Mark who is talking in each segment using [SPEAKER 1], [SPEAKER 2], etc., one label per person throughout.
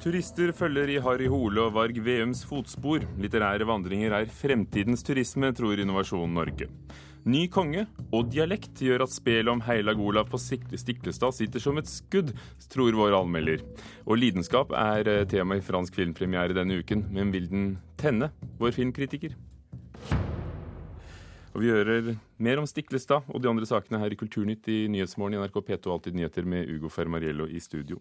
[SPEAKER 1] Turister følger i Harry Hole og Varg Veums fotspor. Litterære vandringer er fremtidens turisme, tror Innovasjon Norge. Ny konge og dialekt gjør at spelet om Heilag Olav på Stiklestad sitter som et skudd, tror vår anmelder. Og lidenskap er eh, tema i fransk filmpremiere denne uken, men vil den tenne, vår filmkritiker? Og Vi hører mer om Stiklestad og de andre sakene her i Kulturnytt i Nyhetsmorgen i NRK P2 Alltid nyheter med Ugo Fermariello i studio.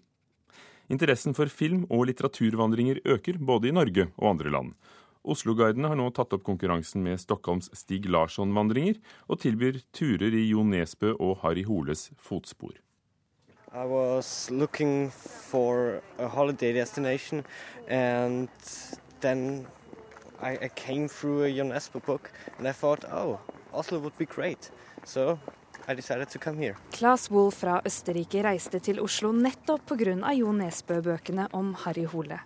[SPEAKER 1] Interessen for film- og litteraturvandringer øker, både i Norge og andre land. Oslo-guidene har nå tatt opp konkurransen med Stockholms Stig Larsson-vandringer, og tilbyr turer i Jo Nesbø og Harry Holes fotspor.
[SPEAKER 2] I was looking for a holiday destination, and then I, I came Jon Espe book, and I thought, oh, Oslo would be great. So I decided to come here.
[SPEAKER 3] Claes Wohl fra Østerrike reiste til Oslo nettopp pga. Jo Nesbø-bøkene om Harry Hole.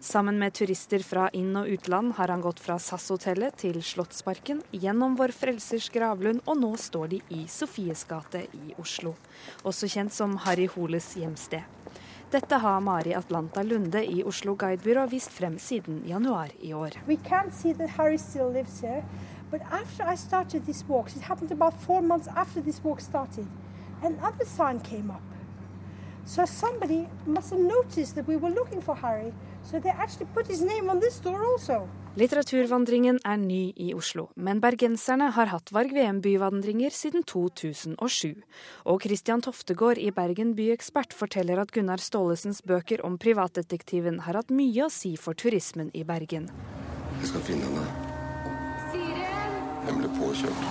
[SPEAKER 3] Sammen med turister fra inn- og utland har han gått fra SAS-hotellet til Slottsparken, gjennom Vår Frelsers gravlund, og nå står de i Sofies gate i Oslo. Også kjent som Harry Holes hjemsted. Dette har Mari Atlanta Lunde i Oslo Guidebyrå vist frem siden januar i år.
[SPEAKER 4] We can see that Harry still lives here. But after I started these walks, it happened about four months after this walk started, another sign came up. So somebody must have noticed that we were looking for Harry. So they actually put his name on this door also.
[SPEAKER 3] Litteraturvandringen er ny i Oslo, men bergenserne har hatt Varg VM-byvandringer siden 2007. Og Christian Toftegård i Bergen byekspert forteller at Gunnar Staalesens bøker om privatdetektiven har hatt mye å si for turismen i Bergen.
[SPEAKER 5] Jeg skal finne henne. Den ble påkjørt.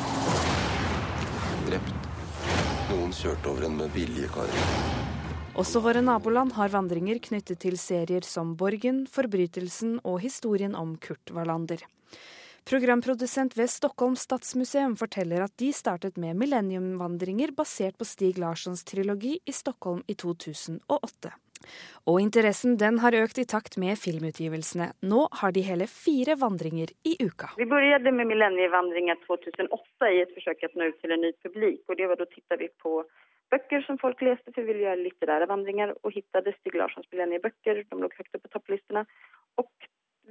[SPEAKER 5] Drept. Noen kjørte over henne med vilje, Kari.
[SPEAKER 3] Også våre naboland har vandringer knyttet til serier som Borgen, Forbrytelsen og historien om Kurt Wallander. Programprodusent ved Stockholm stadsmuseum forteller at de startet med millenniumvandringer basert på Stig Larssons trilogi i Stockholm i 2008. Og interessen den har økt i takt med filmutgivelsene. Nå har de hele fire vandringer i uka.
[SPEAKER 6] Vi begynte med millennievandringer 2008 i et forsøk å nå ut til en ny publikum. Og det var da tittet vi på bøker som folk leste, for vi ville gjøre litterære vandringer, og fant Stig Larssons millenniebøker. De lå høyt oppe på topplistene. Og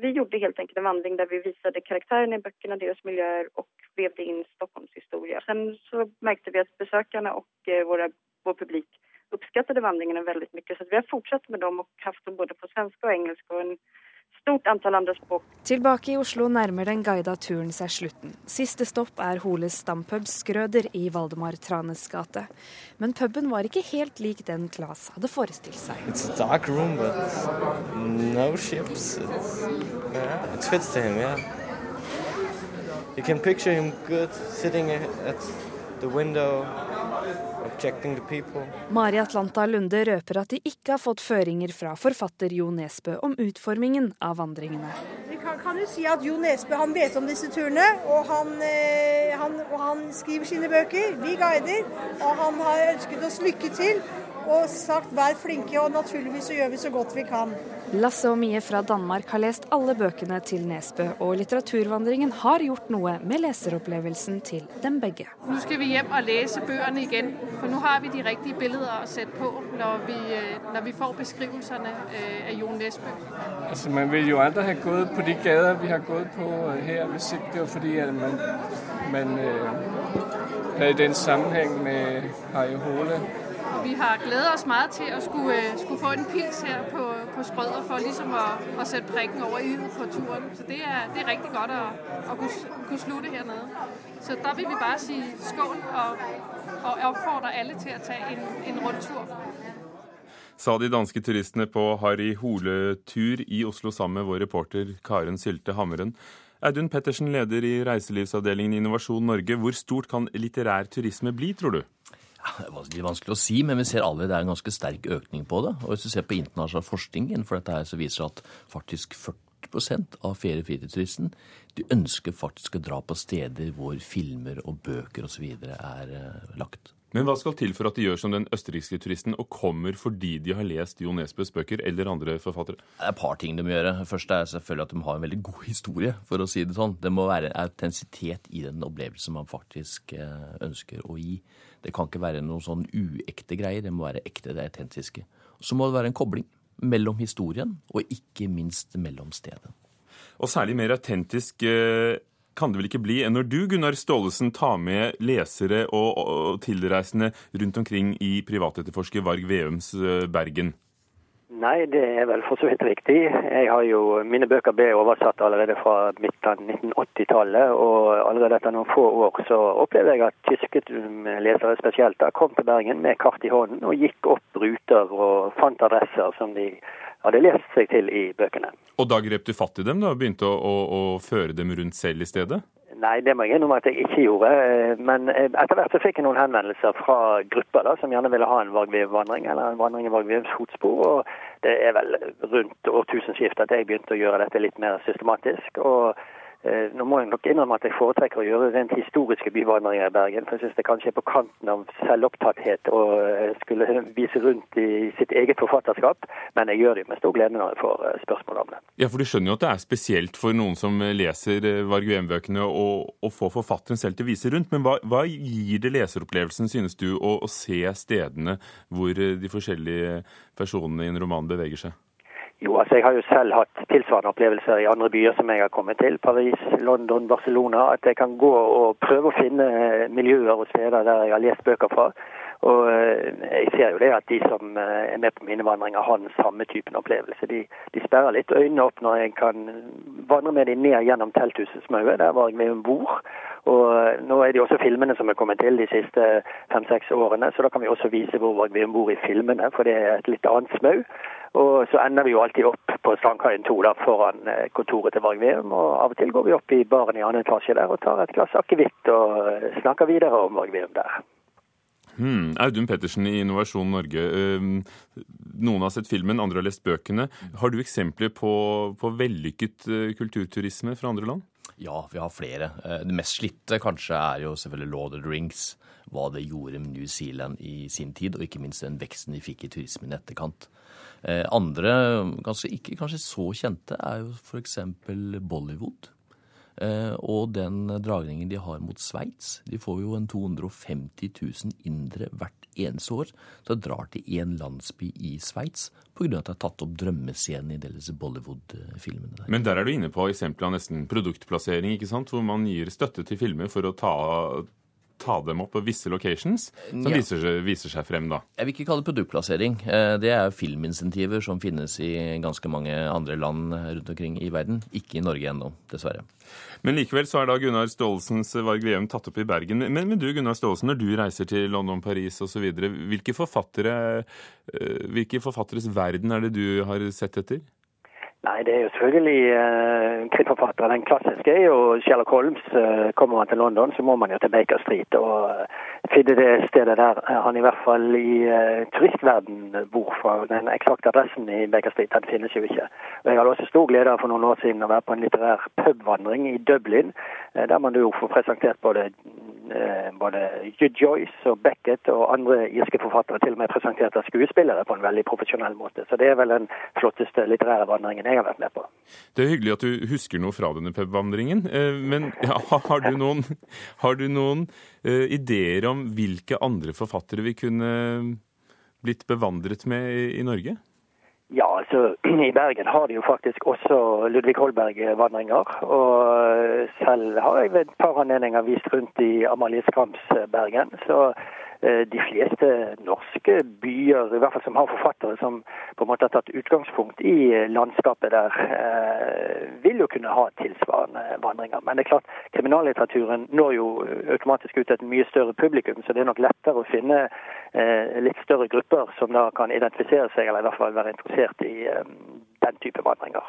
[SPEAKER 6] vi gjorde helt enkelt en vandring der vi viste karakterene i bøkene, deres miljøer, og vevde inn Stockholms historie. Sen så merket vi at besøkerne og eh, vår publikum uppskattade vandringarna väldigt mycket. Så vi har fortsatt med dem og haft dem både på svenska og engelsk og en stort antall andre språk.
[SPEAKER 3] Tilbake i Oslo nærmer den guida turen seg slutten. Siste stopp er Holes stampub Skrøder i Valdemar Tranes gate. Men puben var ikke helt lik den Klas hadde forestilt seg.
[SPEAKER 2] It's a dark room, but no ships. It's, yeah, it fits to him, yeah. You can picture him good sitting at the window
[SPEAKER 3] Mari Atlanta Lunde røper at de ikke har fått føringer fra forfatter Jo Nesbø om utformingen av vandringene.
[SPEAKER 4] Vi kan, kan jo si at Jo Nesbø han vet om disse turene, og han, eh, han, og han skriver sine bøker. Vi guider, og han har ønsket oss lykke til og sagt vær flinke, og naturligvis så gjør vi så godt vi kan.
[SPEAKER 3] Lasse og Mie fra Danmark har lest alle bøkene til Nesbø, og litteraturvandringen har gjort noe med leseropplevelsen til dem begge.
[SPEAKER 7] Nå skal vi hjem og lese bøkene igjen, for nå har vi de riktige bildene å sette på når vi, øh, når vi får beskrivelsene øh, av Jon Nesbø.
[SPEAKER 8] Altså, man vil jo aldri ha gått på de gader vi har gått på øh, her, hvis ikke det var fordi at man, man hadde den sammenheng med Harry Hole
[SPEAKER 7] vi har gledet oss meget til å skulle, øh, skulle få en pils her på, på Skrøder for ligesom å, at sette prikken over i-et på turen. Så det er, det er riktig godt å, at kunne, kunne, slutte hernede. Så da vil vi bare si skål og, og oppfordre alle til å ta en, en rundtur.
[SPEAKER 1] Sa de danske turistene på Harry Hole-tur i Oslo sammen med vår reporter Karen Sylte Hammeren. Audun Pettersen, leder i reiselivsavdelingen i Innovasjon Norge. Hvor stort kan litterær turisme bli, tror du?
[SPEAKER 9] Det er vanskelig å si, men vi ser allerede det er en ganske sterk økning på det. Og hvis du ser på internasjonal forskning innenfor dette, her, så viser det at faktisk 40 av ferie- de ønsker faktisk å dra på steder hvor filmer og bøker osv. er uh, lagt.
[SPEAKER 1] Men hva skal til for at de gjør som den østerrikske turisten og kommer fordi de har lest Jo Nesbøs bøker eller andre forfattere?
[SPEAKER 9] Det er et par ting de må gjøre. Først er selvfølgelig at de har en veldig god historie, for å si det sånn. Det må være autentisitet i den opplevelsen man faktisk eh, ønsker å gi. Det kan ikke være noen sånn uekte greier. Det må være ekte, det autentiske. Så må det være en kobling. mellom historien og ikke minst mellom stedet.
[SPEAKER 1] Og særlig mer autentisk eh, kan det vel ikke bli når du, Gunnar Staalesen, tar med lesere og tilreisende rundt omkring i privatetterforsker Varg Veums eh, Bergen?
[SPEAKER 10] Nei, det er vel for så vidt riktig. Jeg har jo, Mine bøker ble oversatt allerede fra midten av 1980-tallet. Og allerede etter noen få år så opplever jeg at tyske lesere spesielt da kom til Bergen med kart i hånden og gikk opp ruter og fant adresser som de hadde lest seg til i bøkene.
[SPEAKER 1] Og da grep du fatt i dem da, og begynte å, å, å føre dem rundt selv i stedet?
[SPEAKER 10] Nei, det må jeg innrømme at jeg ikke gjorde. Men etter hvert så fikk jeg noen henvendelser fra grupper da, som gjerne ville ha en Vargvev-vandring, eller en vandring i Vargvevs fotspor. Og det er vel rundt årtusenskiftet at jeg begynte å gjøre dette litt mer systematisk. og Eh, nå må jeg nok innrømme at jeg foretrekker å gjøre rent historiske byvandringer i Bergen. For jeg syns det kanskje er på kanten av selvopptatthet å eh, skulle vise rundt i sitt eget forfatterskap. Men jeg gjør det med stor glede når jeg får eh, spørsmål om det.
[SPEAKER 1] Ja, for du skjønner jo at det er spesielt for noen som leser Varg Veum-bøkene å få forfatteren selv til å vise rundt. Men hva, hva gir det leseropplevelsen, synes du, å, å se stedene hvor de forskjellige personene i en roman beveger seg?
[SPEAKER 10] Jo, altså jeg har jo selv hatt tilsvarende opplevelser i andre byer som jeg har kommet til. Paris, London, Barcelona. At jeg kan gå og prøve å finne miljøer og steder der jeg har lest bøker fra. Og eh, jeg ser jo det at de som eh, er med på mine vandringer, har den samme typen opplevelse. De, de sperrer litt øynene opp når jeg kan vandre med dem ned gjennom telthusets maue. Der var jeg med om bord. Og eh, nå er det jo også filmene som er kommet til de siste fem-seks årene, så da kan vi også vise hvor vi bor i filmene, for det er et litt annet smau. Og så ender vi jo alltid opp på Strandkaien 2 da, foran eh, kontoret til Varg Veum. Og av og til går vi opp i baren i annen etasje der og tar et glass akevitt og eh, snakker videre om Varg Veum der.
[SPEAKER 1] Hmm. Audun Pettersen i Innovasjon Norge. Noen har sett filmen, andre har lest bøkene. Har du eksempler på, på vellykket kulturturisme fra andre land?
[SPEAKER 9] Ja, vi har flere. Det mest slitte kanskje er jo selvfølgelig Lord of the Rings. Hva det gjorde med New Zealand i sin tid, og ikke minst den veksten de fikk i turismen i etterkant. Eh, andre, kanskje ikke kanskje så kjente, er jo f.eks. Bollywood. Eh, og den dragningen de har mot Sveits. De får jo en 250 000 indre hvert eneste år som drar til én landsby i Sveits pga. at de har tatt opp drømmescenen i disse Bollywood-filmene.
[SPEAKER 1] Men der er du inne på eksempelet av nesten produktplassering, ikke sant? hvor man gir støtte til filmer for å ta, ta dem opp på visse locations, som ja. viser, seg, viser, seg frem da?
[SPEAKER 9] Jeg vil ikke kalle det produktplassering. Eh, det er filminsentiver som finnes i ganske mange andre land rundt omkring i verden. Ikke i Norge ennå, dessverre.
[SPEAKER 1] Men likevel så er da Gunnar Staalesens Varg Veum tatt opp i Bergen. Men, men du Gunnar Staalesen, når du reiser til London, Paris osv., hvilke, forfattere, eh, hvilke forfatteres verden er det du har sett etter?
[SPEAKER 10] Nei, det er jo selvfølgelig uh, krittforfattere. Den klassiske er jo Sherlock Holmes. Uh, kommer man til London, så må man jo til Baker Street og uh, finne det stedet der han i hvert fall i uh, turistverden bor. For den eksakte adressen i Baker Street den finnes jo ikke. Og Jeg hadde også stor glede av for noen år siden å være på en litterær pubvandring i Dublin, der man jo får presentert både både Joyce og Beckett og andre irske forfattere til og med presentert av skuespillere på en veldig profesjonell måte. Så det er vel den flotteste litterære vandringen jeg har vært med på.
[SPEAKER 1] Det er hyggelig at du husker noe fra denne pubvandringen. Eh, men ja, har du noen, har du noen uh, ideer om hvilke andre forfattere vi kunne blitt bevandret med i, Norge?
[SPEAKER 10] Ja, altså i Bergen har de jo faktisk også Ludvig Holberg-vandringer. Og selv har jeg ved et par anledninger vist rundt i Amalie Skrams Bergen. Så Eh, de fleste norske byer, i hvert fall som har forfattere som på en måte har tatt utgangspunkt i eh, landskapet der, eh, vil jo kunne ha tilsvarende vandringer. Men det er klart, kriminallitteraturen når jo automatisk ut til et mye større publikum, så det er nok lettere å finne litt større grupper som da kan identifisere seg, eller i hvert fall være interessert i den type vandringer.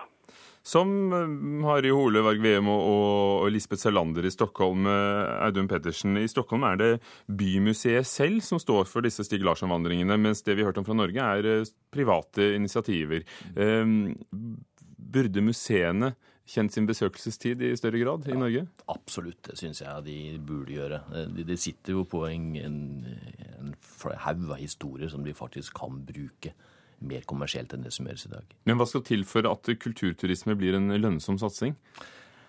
[SPEAKER 1] Som eh, Harry Hole, Varg Veum og, Lisbeth Salander i Stockholm. Eh, Audun Pettersen, I Stockholm er det Bymuseet selv som står for disse Stig Larsson-vandringene, mens det vi har hørt om fra Norge, er eh, private initiativer. Um, burde museene kjent sin besøkelsestid i større grad i ja, Norge?
[SPEAKER 9] Absolutt, det syns jeg de burde gjøre. De, de sitter jo på en, en, en haug av historier som de faktisk kan bruke mer kommersielt enn det som gjøres i dag.
[SPEAKER 1] Men hva skal til for at kulturturisme blir en lønnsom satsing?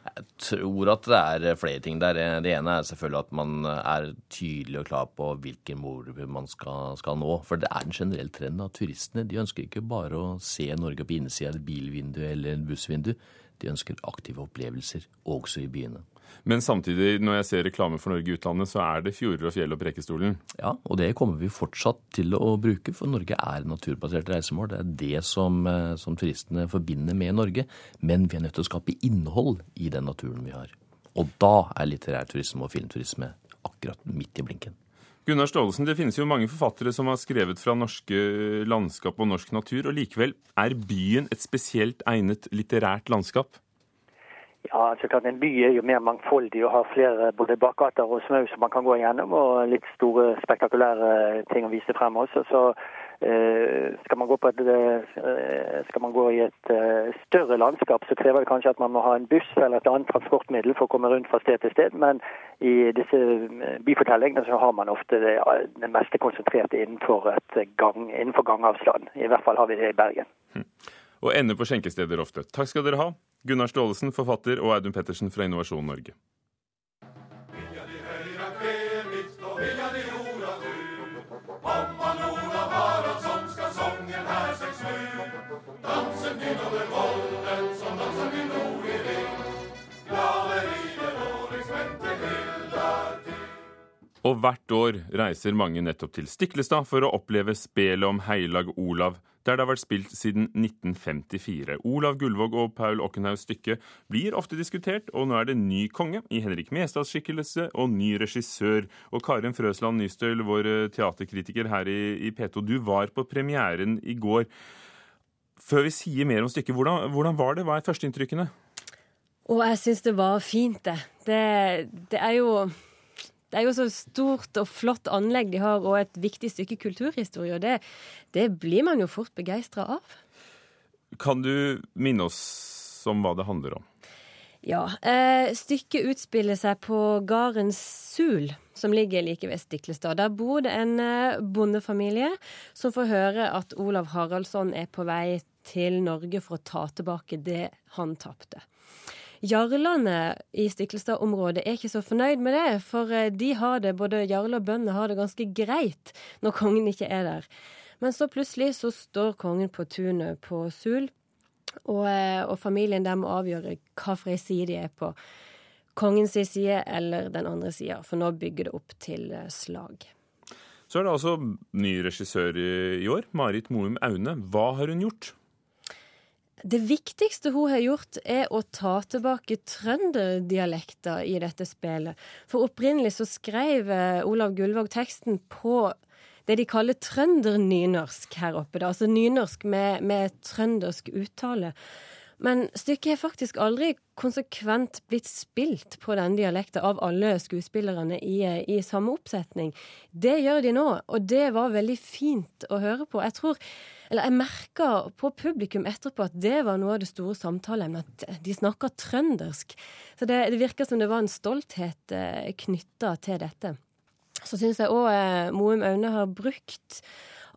[SPEAKER 9] Jeg tror at det er flere ting der. Det ene er selvfølgelig at man er tydelig og klar på hvilken målgruppe man skal, skal, nå. For det er en generell trend at turistene de ønsker ikke bare å se Norge på innsida av et bilvindu eller et bussvindu. De ønsker aktive opplevelser, også i byene.
[SPEAKER 1] Men samtidig, når jeg ser reklame for Norge i utlandet, så er det fjorder og fjell og Prekestolen.
[SPEAKER 9] Ja, og det kommer vi fortsatt til å bruke, for Norge er naturbasert reisemål. Det er det som, eh, som turistene forbinder med Norge. Men vi er nødt til å skape innhold i den naturen vi har. Og da er litterær turisme og filmturisme akkurat midt i blinken.
[SPEAKER 1] Gunnar Staalesen, det finnes jo mange forfattere som har skrevet fra norske landskap og norsk natur, og likevel er byen et spesielt egnet litterært landskap?
[SPEAKER 10] Ja, altså klart En by er jo mer mangfoldig og har flere både bakgater og smau som man kan gå igjennom, og litt store, spektakulære ting å vise frem også. Så eh, skal, man et, eh, skal, man gå i et eh, større landskap, så krever det kanskje at man må ha en buss eller et annet transportmiddel for å komme rundt fra sted til sted. Men i disse eh, byfortellingene så har man ofte det, det meste konsentrert innenfor, gang, innenfor gangavstand. I hvert fall har vi det i Bergen. Hm
[SPEAKER 1] og ender på skjenkesteder ofte. Takk skal dere ha, Gunnar Staalesen, forfatter, og Audun Pettersen fra Innovasjon Norge. Og hvert år reiser mange nettopp til Stiklestad for å oppleve spelet om Heilag Olav, der det har vært spilt siden 1954. Olav Gullvåg og Paul Okkenhaugs stykke blir ofte diskutert, og nå er det ny konge i Henrik Mestads skikkelse og ny regissør. Og Karin Frøsland Nystøl, vår eh, teaterkritiker her i, i P2, du var på premieren i går. Før vi sier mer om stykket, hvordan, hvordan var det? Hva er førsteinntrykkene?
[SPEAKER 11] Og jeg syns det var fint, det. det. Det er jo det er jo så stort og flott anlegg de har, og et viktig stykke kulturhistorie. Og det, det blir man jo fort begeistra av.
[SPEAKER 1] Kan du minne oss om hva det handler om?
[SPEAKER 11] Ja. Eh, stykket utspiller seg på gården Sul, som ligger like ved Stiklestad. Der bor det en eh, bondefamilie som får høre at Olav Haraldsson er på vei til Norge for å ta tilbake det han tapte. Jarlene i Stiklestad-området er ikke så fornøyd med det, for eh, de har det, både jarle og bøndene har det ganske greit når kongen ikke er der. Men så plutselig så står kongen på tunet på Sul, og, eh, og familien der må avgjøre hva for side de er på. Kongens side eller den andre sida, for nå bygger det opp til eh, slag.
[SPEAKER 1] Så er det altså ny regissør i år, Marit Moum Aune. Hva har hun gjort?
[SPEAKER 11] Det viktigste hun har gjort, er å ta tilbake trønderdialekter i dette spillet. For opprinnelig så skrev eh, Olav Gullvåg teksten på det de kaller trøndernynorsk her oppe. Da. Altså nynorsk med, med trøndersk uttale. Men stykket har faktisk aldri konsekvent blitt spilt på den dialekten av alle skuespillerne i, i, samme oppsetning. Det gjør de nå, og det var veldig fint å høre på. Jeg tror eller jeg merka på publikum etterpå at det var noe av det store samtaleemnet. At de snakka trøndersk. Så det, det virka som det var en stolthet eh, knytta til dette. Så syns jeg òg eh, Moum Aune har brukt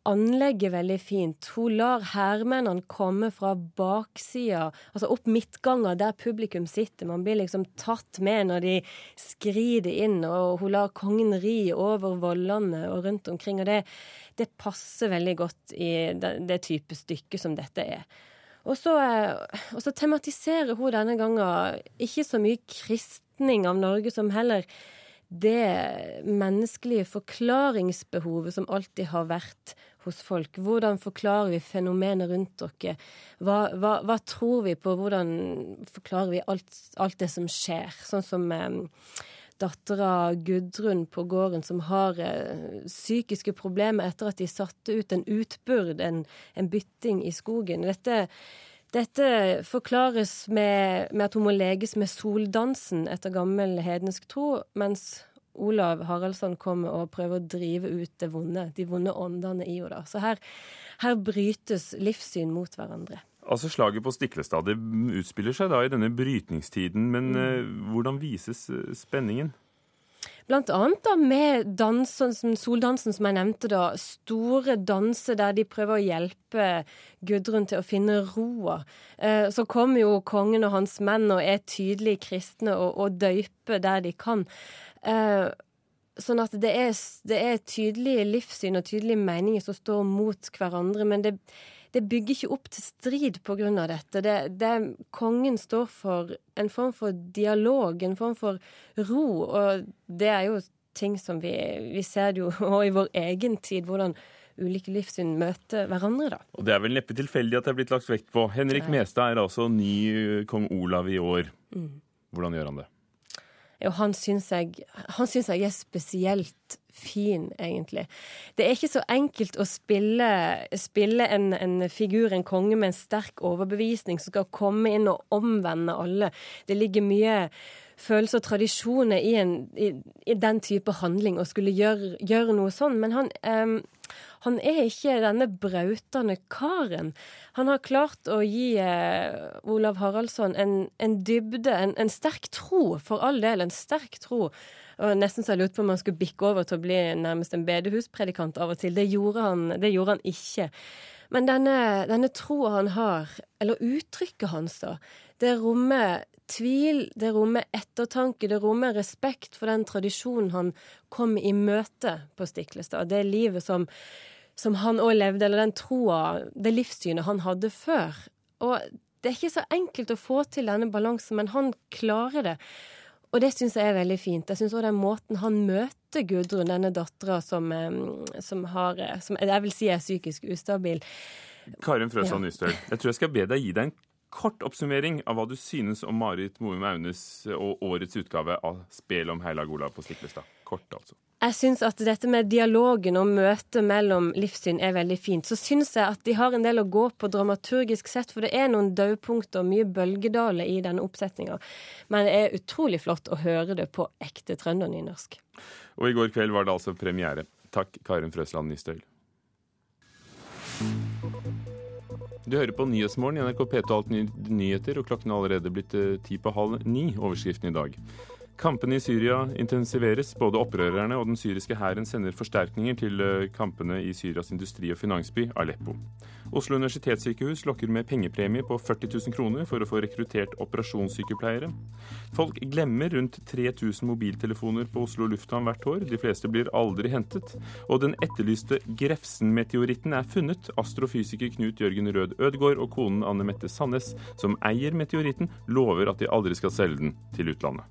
[SPEAKER 11] anlegget veldig fint. Hun lar hærmennene komme fra baksida, altså opp midtganger der publikum sitter. Man blir liksom tatt med når de skrider inn, og hun lar kongen ri over vollene og rundt omkring. Og det, det passer veldig godt i det, det type stykke som dette er. Og så, eh, og så tematiserer hun denne gangen ikke så mye kristning av Norge som heller det menneskelige forklaringsbehovet som alltid har vært hos folk. Hvordan forklarer vi fenomenet rundt dere? Hva, hva, hva, tror vi på? Hvordan forklarer vi alt, alt det som skjer? Sånn som eh, dattera Gudrun på gården som har eh, psykiske problemer etter at de satte ut en utbyrd, en, en bytting i skogen. Dette dette forklares med, med, at hun må leges med soldansen etter gammel hedensk tro, mens Olav Haraldsson kommer og prøver å drive ut det vonde, de vonde åndene i henne. Så her, her brytes livssyn mot hverandre.
[SPEAKER 1] Altså Slaget på Stiklestad det utspiller seg da i denne brytningstiden, men mm. eh, hvordan vises eh, spenningen?
[SPEAKER 11] Blant annet da med dansen, soldansen som jeg nevnte, da. Store danser der de prøver å hjelpe Gudrun til å finne roa. Eh, så kommer jo kongen og hans menn og er tydelige kristne og, og døyper der de kan. Eh, sånn at det er, det er tydelige livssyn og tydelige meninger som står mot hverandre. Men det, det bygger ikke opp til strid pga. dette. Det, det, kongen står for en form for dialog, en form for ro. Og det er jo ting som vi, vi ser jo òg i vår egen tid, hvordan ulike livssyn møter hverandre. da.
[SPEAKER 1] Og Det er vel neppe tilfeldig at det er blitt lagt vekt på. Henrik Mestad er altså ny kong Olav i år. Mm. Hvordan gjør han det?
[SPEAKER 11] Jo, han syns jeg, jeg, er spesielt fin, egentlig. Det er ikke så enkelt å spille, spille en, en, figur, en konge, med en sterk overbevisning som skal komme inn og omvende alle. Det ligger mye følelser og tradisjoner i, en, i, i den type handling å skulle gjøre, gjøre noe sånn. Men han, um, han er ikke denne brautende karen. Han har klart å gi uh, Olav Haraldsson en, en dybde, en, en sterk tro, for all del, en sterk tro og nesten så jeg lurte på om han skulle bikke over til å bli nærmest en bedehuspredikant av og til. Det gjorde han, det gjorde han ikke. Men denne, denne troa han har, eller uttrykket hans, da, det rommer tvil, det rommer ettertanke, det rommer respekt for den tradisjonen han kom i møte på Stiklestad. Det livet som, som han òg levde, eller den troa, det livssynet han hadde før. Og det er ikke så enkelt å få til denne balansen, men han klarer det. Og det syns jeg er veldig fint. Jeg syns òg den måten han møter Gudrun, denne dattera som, som, har Som jeg vil si er psykisk ustabil.
[SPEAKER 1] Karin Frøsland Nystøl, jeg tror jeg skal be deg gi deg en kort oppsummering av hva du synes om Marit Moum Aunes og årets utgave av Spel om Heilag Olav på Stiklestad. Kort, altså.
[SPEAKER 11] Jeg syns at dette med dialogen og møtet mellom livssyn er veldig fint. Så syns jeg at de har en del å gå på dramaturgisk sett, for det er noen daupunkter og mye bølgedaler i denne oppsetninga. Men det er utrolig flott å høre det på ekte trøndernynorsk.
[SPEAKER 1] Og i går kveld var det altså premiere. Takk, Karin Frøsland Nystøyl. Du hører på Nyhetsmorgen i NRK P2 Alt nyheter, og klokken er allerede blitt eh, ti på halv ni. Overskriften i dag. Kampene i Syria intensiveres. Både opprørerne og den syriske hæren sender forsterkninger til eh, kampene i Syrias industri- og finansby Aleppo. Oslo universitetssykehus lokker med pengepremie på 40 000 kroner for å få rekruttert operasjonssykepleiere. Folk glemmer rundt 3000 mobiltelefoner på Oslo lufthavn hvert år. De fleste blir aldri hentet. Og den etterlyste Grefsen-meteoritten er funnet. Astrofysiker Knut Jørgen Rød Ødgaard og konen Anne Mette Sandnes, som eier meteoritten, lover at de aldri skal selge den til utlandet.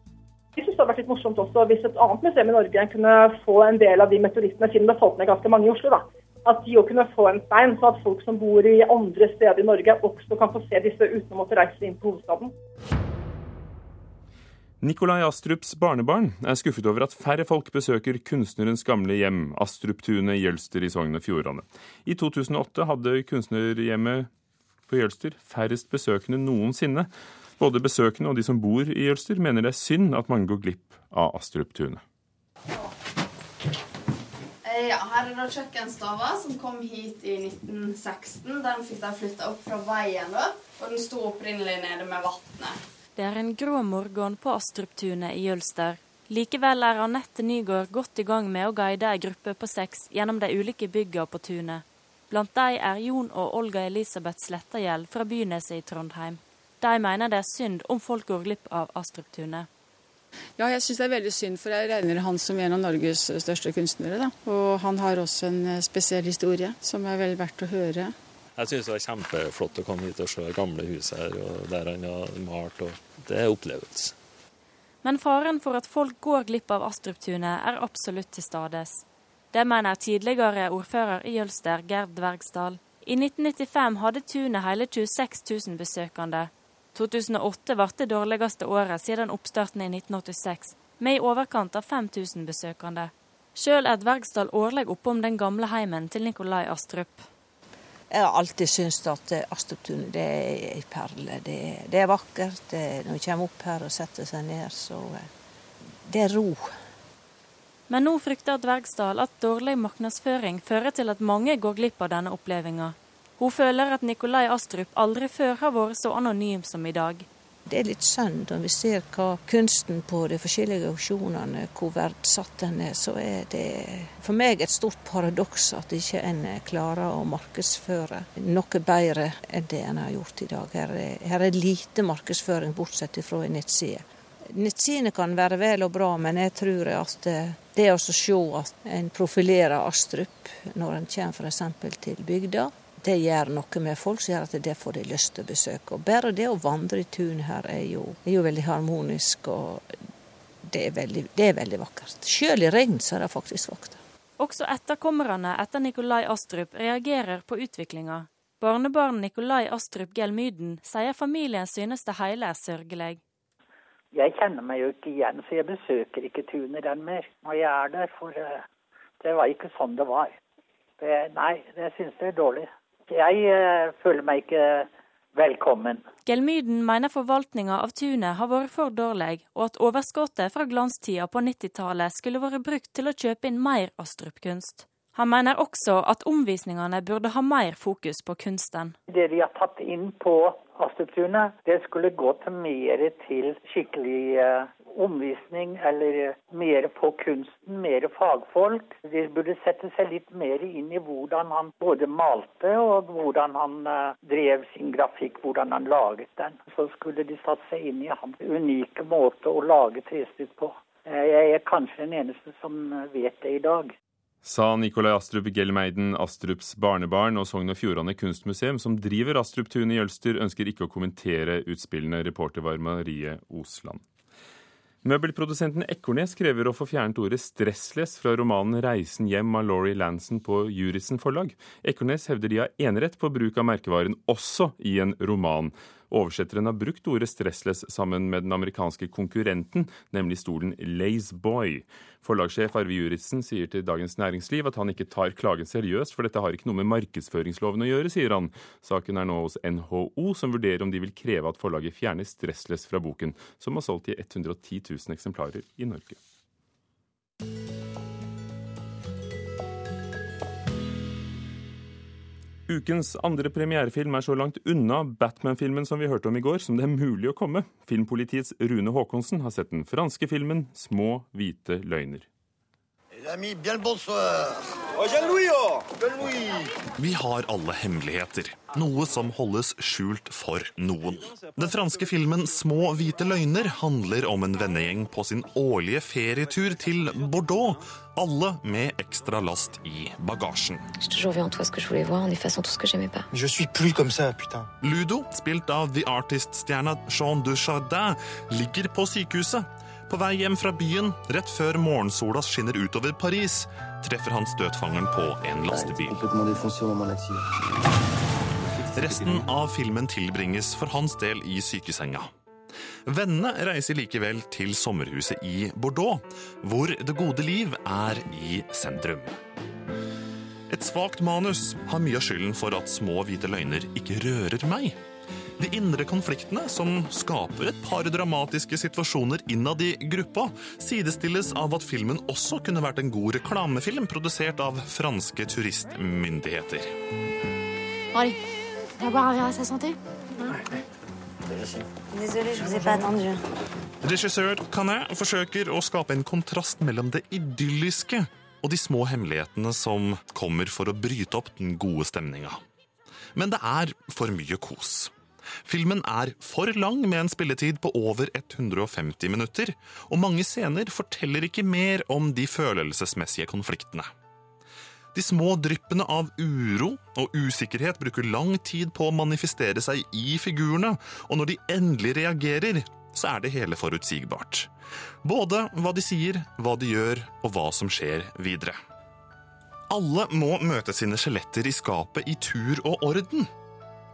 [SPEAKER 12] Jeg synes det hadde vært litt morsomt også hvis et annet museum i Norge kunne få en del av de meteorittene, siden det falt ned ganske mange i Oslo. da at de òg kunne få en stein, så at folk som bor i andre steder i Norge også kan få se disse uten å måtte reise inn på hovedstaden.
[SPEAKER 1] Nikolai Astrups barnebarn er skuffet over at færre folk besøker kunstnerens gamle hjem, Astruptunet i Jølster i Sogn og Fjordane. I 2008 hadde kunstnerhjemmet på Jølster færrest besøkende noensinne. Både besøkende og de som bor i Jølster mener det er synd at mange går glipp av Astruptunet.
[SPEAKER 13] Ja, her er da kjøkkenstova som kom hit i 1916. Den fikk de flytta opp fra veien, da, og den sto opprinnelig nede med vannet.
[SPEAKER 14] Det er en grå morgen på Astruptunet i Jølster. Likevel er Anette Nygaard godt i gang med å guide ei gruppe på seks gjennom de ulike bygga på tunet. Blant de er Jon og Olga Elisabeth Slettagjeld fra Byneset i Trondheim. De mener det er synd om folk går glipp av Astruptunet.
[SPEAKER 15] Ja, jeg syns det er veldig synd, for jeg regner han som en av Norges største kunstnere. Da. Og han har også en eh, spesiell historie som er vel verdt å høre.
[SPEAKER 16] Jeg syns det var kjempeflott å komme hit og se gamle hus her, og der han har malt. og Det er opplevelse.
[SPEAKER 14] Men faren for at folk går glipp av Astruptunet er absolutt til stades. Det mener tidligere ordfører i Jølster, Gerd Dvergsdal. I 1995 hadde tunet hele 26 000 besøkende. 2008 ble det dårligste året siden oppstarten i 1986, med i overkant av 5000 besøkende. Sjøl er Dvergsdal årlig oppom den gamle heimen til Nikolai Astrup.
[SPEAKER 17] Jeg har alltid syntes at Astruptunet er ei perle. Det, det, er vakkert. Det, når vi kommer opp her og setter seg ned, så eh, det er ro.
[SPEAKER 14] Men nå frykter Dvergsdal at dårlig markedsføring fører til at mange går glipp av denne opplevelsen. Hun føler at Nikolai Astrup aldri før har vært så anonym som i dag.
[SPEAKER 17] Det er litt synd når vi ser hva kunsten på de forskjellige auksjonene, hvor verdsatt den er, så er det for meg et stort paradoks at ikke en klarer å markedsføre noe bedre enn det en har gjort i dag. Her er, her er lite markedsføring, bortsett fra en nettside. Nettsidene kan være vel og bra, men jeg tror at det å se at en profilerer Astrup når en kommer f.eks. til bygda, det gjør noe med folk som gjør at det får de lyst til å besøke. Og Bare det å vandre i tun her er jo, er jo veldig harmonisk, og det er veldig, det er veldig vakkert. Selv i regn så er det faktisk vakkert.
[SPEAKER 14] Også etterkommerne etter Nikolai Astrup reagerer på utviklinga. Barnebarn Nikolai Astrup Gelmyden sier familien synes det hele er sørgelig.
[SPEAKER 18] Jeg kjenner meg jo ikke igjen, så jeg besøker ikke tunet den mer når jeg er der. For eh, det var ikke sånn det var. Det, nei, jeg synes jeg er dårlig. Jeg uh, føler meg ikke velkommen.
[SPEAKER 14] Gelmyden mener forvaltninga av tunet har vært for dårlig, og at overskuddet fra glanstida på 90-tallet skulle vært brukt til å kjøpe inn mer Astrup-kunst. Han mener også at omvisningene burde ha mer fokus på kunsten.
[SPEAKER 18] Det de har tatt inn på Astrup-tunet, det skulle gå til mer til skikkelig uh, omvisning eller mer på kunsten, mer fagfolk. De burde sette seg litt mer inn i hvordan han både malte og hvordan han uh, drev sin grafikk, hvordan han laget den. Så skulle de satt seg inn i hans unike måte å lage trestykker på. Jeg er kanskje den eneste som vet det i dag.
[SPEAKER 1] Sa Nikolai Astrup Gellmeiden, Astrups barnebarn og Sogn og Fjordane kunstmuseum, som driver Astrup-tunet i Jølster, ønsker ikke å kommentere utspillene. Reporter var Marie Osland. Møbelprodusenten Ekornes krever å få fjernet ordet 'stressless' fra romanen 'Reisen hjem' av Laurie Lanson på Jurisen forlag. Ekornes hevder de har enerett på bruk av merkevaren også i en roman. Oversetteren har brukt ordet 'stressless' sammen med den amerikanske konkurrenten, nemlig stolen Lazeboy. Forlagssjef Arve Juritzen sier til Dagens Næringsliv at han ikke tar klagen seriøst, for dette har ikke noe med markedsføringsloven å gjøre, sier han. Saken er nå hos NHO, som vurderer om de vil kreve at forlaget fjerner 'stressless' fra boken, som har solgt i 110 000 eksemplarer i Norge. Ukens andre premierefilm er så langt unna Batman-filmen som vi hørte om i går, som det er mulig å komme. Filmpolitiets Rune Haakonsen har sett den franske filmen 'Små hvite løgner'.
[SPEAKER 19] Vi har alle hemmeligheter. Noe som holdes skjult for noen. Den franske filmen 'Små hvite løgner' handler om en vennegjeng på sin årlige ferietur til Bordeaux. Alle med ekstra last i bagasjen. Ludo, spilt av The Artist-stjerna Jean Dujardin, ligger på sykehuset. På vei hjem fra byen, rett før morgensola skinner utover Paris, treffer han støtfangeren på en lastebil. Resten av filmen tilbringes for hans del i sykesenga. Vennene reiser likevel til sommerhuset i Bordeaux, hvor det gode liv er i sentrum. Et svakt manus har mye av skylden for at små hvite løgner ikke rører meg. De indre konfliktene, som skaper et par dramatiske situasjoner innad i gruppa, sidestilles av at filmen også kunne vært en god reklamefilm produsert av franske turistmyndigheter.
[SPEAKER 20] Allez, on un verre à sa santé
[SPEAKER 19] Désolé, je vous ai pas attendu. Regissør Canet forsøker å skape en kontrast mellom det idylliske og de små hemmelighetene som kommer for å bryte opp den gode stemninga. Men det er for mye kos. Filmen er for lang med en spilletid på over 150 minutter, og mange scener forteller ikke mer om de følelsesmessige konfliktene. De små dryppene av uro og usikkerhet bruker lang tid på å manifestere seg i figurene, og når de endelig reagerer, så er det hele forutsigbart. Både hva de sier, hva de gjør, og hva som skjer videre. Alle må møte sine skjeletter i skapet i tur og orden.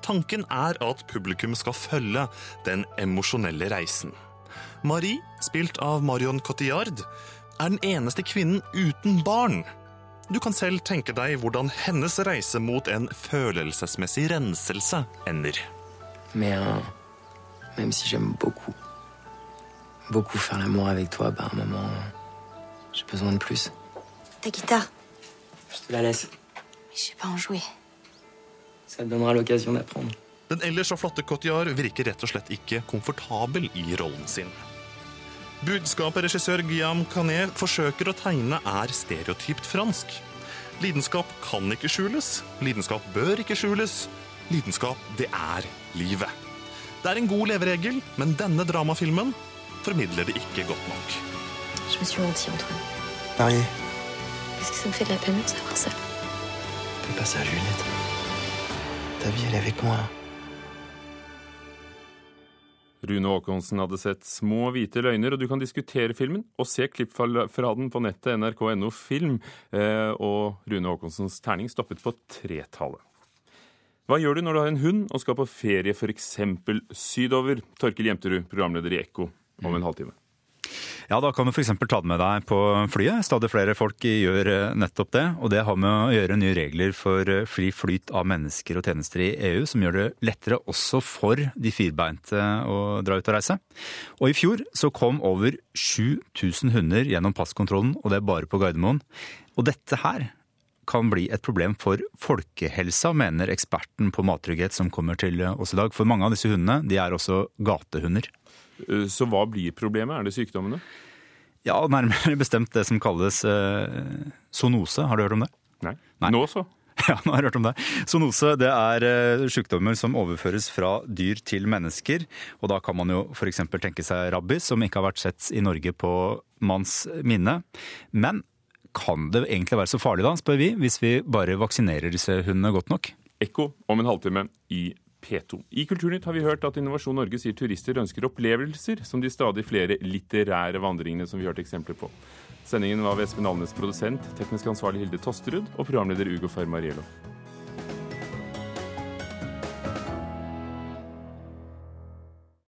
[SPEAKER 19] Tanken er at publikum skal følge den emosjonelle reisen. Marie, spilt av Marion Cotillard, er den eneste kvinnen uten barn. Du kan selv tenke deg hvordan hennes reise mot en følelsesmessig renselse ender.
[SPEAKER 21] Mais euh, même si j'aime beaucoup, beaucoup faire l'amour avec toi, bah à un moment, j'ai besoin de plus.
[SPEAKER 20] Ta guitare
[SPEAKER 21] Je te la laisse.
[SPEAKER 20] Mais je sais pas en jouer.
[SPEAKER 21] Ça donnera l'occasion d'apprendre.
[SPEAKER 19] Den ellers så flotte Cotillard virker rett og slett ikke komfortabel i rollen sin. Budskapet regissør Guillaume Canet forsøker å tegne, er stereotypt fransk. Lidenskap kan ikke skjules, lidenskap bør ikke skjules. Lidenskap, det er livet. Det er en god leveregel, men denne dramafilmen formidler det ikke godt nok.
[SPEAKER 20] Je me suis menti, Antoine.
[SPEAKER 21] Marié,
[SPEAKER 20] Qu'est-ce que ça me fait de la peine de savoir ça
[SPEAKER 21] fais pas ça, Juliette. Ta vie, elle est avec moi.
[SPEAKER 1] Rune Aakonsen hadde sett Små hvite løgner, og du kan diskutere filmen og se klipp fra fra den på nettet nrk.no film. Eh, og Rune Aakonsens terning stoppet på tretallet. Hva gjør du når du har en hund og skal på ferie f.eks. sydover? Torkil Jemterud, programleder i Ekko, om en halvtime.
[SPEAKER 22] Ja, da kan du f.eks. ta det med deg på flyet. Stadig flere folk gjør eh, nettopp det. Og det har med å gjøre nye regler for eh, fri flyt av mennesker og tjenester i EU, som gjør det lettere også for de firbeinte å dra ut og reise. Og i fjor så kom over 7000 hunder gjennom passkontrollen, og det er bare på Gardermoen. Og dette her kan bli et problem for folkehelsa, mener eksperten på mattrygghet som kommer til oss i dag. For mange av disse hundene de er også gatehunder.
[SPEAKER 1] Eh, Så hva blir problemet? Er det sykdommene?
[SPEAKER 22] Ja, nærmere bestemt det som kalles eh, sonose. Har du hørt om det?
[SPEAKER 1] Nei. Nå så?
[SPEAKER 22] Ja, nå har jeg hørt om det. Sonose det er eh, sykdommer som overføres fra dyr til mennesker. Og da kan man jo f.eks. tenke seg rabbis, som ikke har vært sett i Norge på manns minne. Men kan det egentlig være så farlig da, spør vi, hvis vi bare vaksinerer disse hundene godt nok?
[SPEAKER 1] Ekko om en halvtime i P2. I Kulturnytt har vi hørt at Innovasjon Norge sier turister ønsker opplevelser, som de stadig flere litterære vandringene som vi hørte eksempler på. Sendingen var ved Espen Alnes produsent, teknisk ansvarlig Hilde Tosterud og programleder Ugo Fermariello.